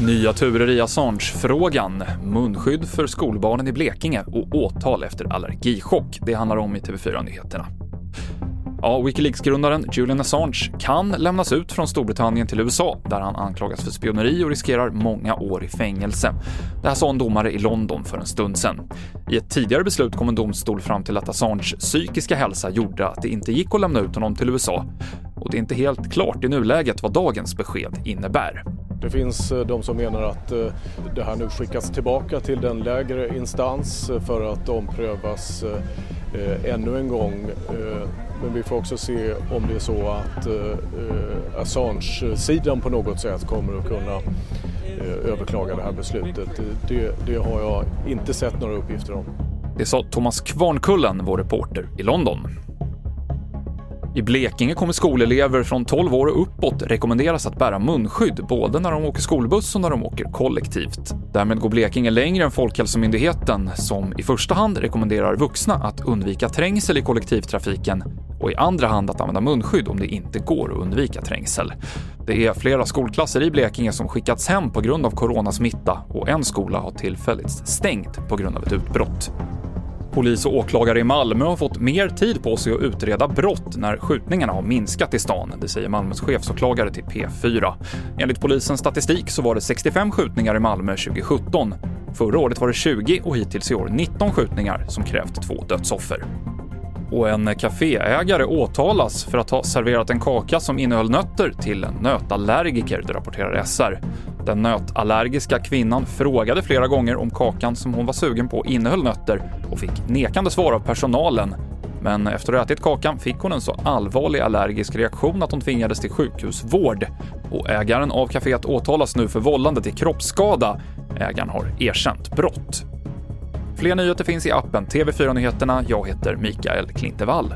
Nya turer i Assange-frågan, munskydd för skolbarnen i Blekinge och åtal efter allergichock. Det handlar om i TV4-nyheterna. Ja, Wikileaks-grundaren Julian Assange kan lämnas ut från Storbritannien till USA, där han anklagas för spioneri och riskerar många år i fängelse. Det här sa en domare i London för en stund sedan. I ett tidigare beslut kom en domstol fram till att Assanges psykiska hälsa gjorde att det inte gick att lämna ut honom till USA. Och det är inte helt klart i nuläget vad dagens besked innebär. Det finns eh, de som menar att eh, det här nu skickas tillbaka till den lägre instans eh, för att omprövas Eh, ännu en gång. Eh, men vi får också se om det är så att eh, Assange-sidan på något sätt kommer att kunna överklaga det här beslutet. Det, det har jag inte sett några uppgifter om. Det sa Thomas Kvarnkullen, vår reporter i London. I Blekinge kommer skolelever från 12 år och uppåt rekommenderas att bära munskydd både när de åker skolbuss och när de åker kollektivt. Därmed går Blekinge längre än Folkhälsomyndigheten som i första hand rekommenderar vuxna att undvika trängsel i kollektivtrafiken och i andra hand att använda munskydd om det inte går att undvika trängsel. Det är flera skolklasser i Blekinge som skickats hem på grund av coronasmitta och en skola har tillfälligt stängt på grund av ett utbrott. Polis och åklagare i Malmö har fått mer tid på sig att utreda brott när skjutningarna har minskat i stan, det säger Malmös chefsåklagare till P4. Enligt polisens statistik så var det 65 skjutningar i Malmö 2017. Förra året var det 20 och hittills i år 19 skjutningar som krävt två dödsoffer och en kaféägare åtalas för att ha serverat en kaka som innehöll nötter till en nötallergiker, det rapporterar SR. Den nötallergiska kvinnan frågade flera gånger om kakan som hon var sugen på innehöll nötter och fick nekande svar av personalen. Men efter att ha ätit kakan fick hon en så allvarlig allergisk reaktion att hon tvingades till sjukhusvård. Och ägaren av kaféet åtalas nu för vållande till kroppsskada. Ägaren har erkänt brott. Fler nyheter finns i appen TV4 Nyheterna. Jag heter Mikael Klintevall.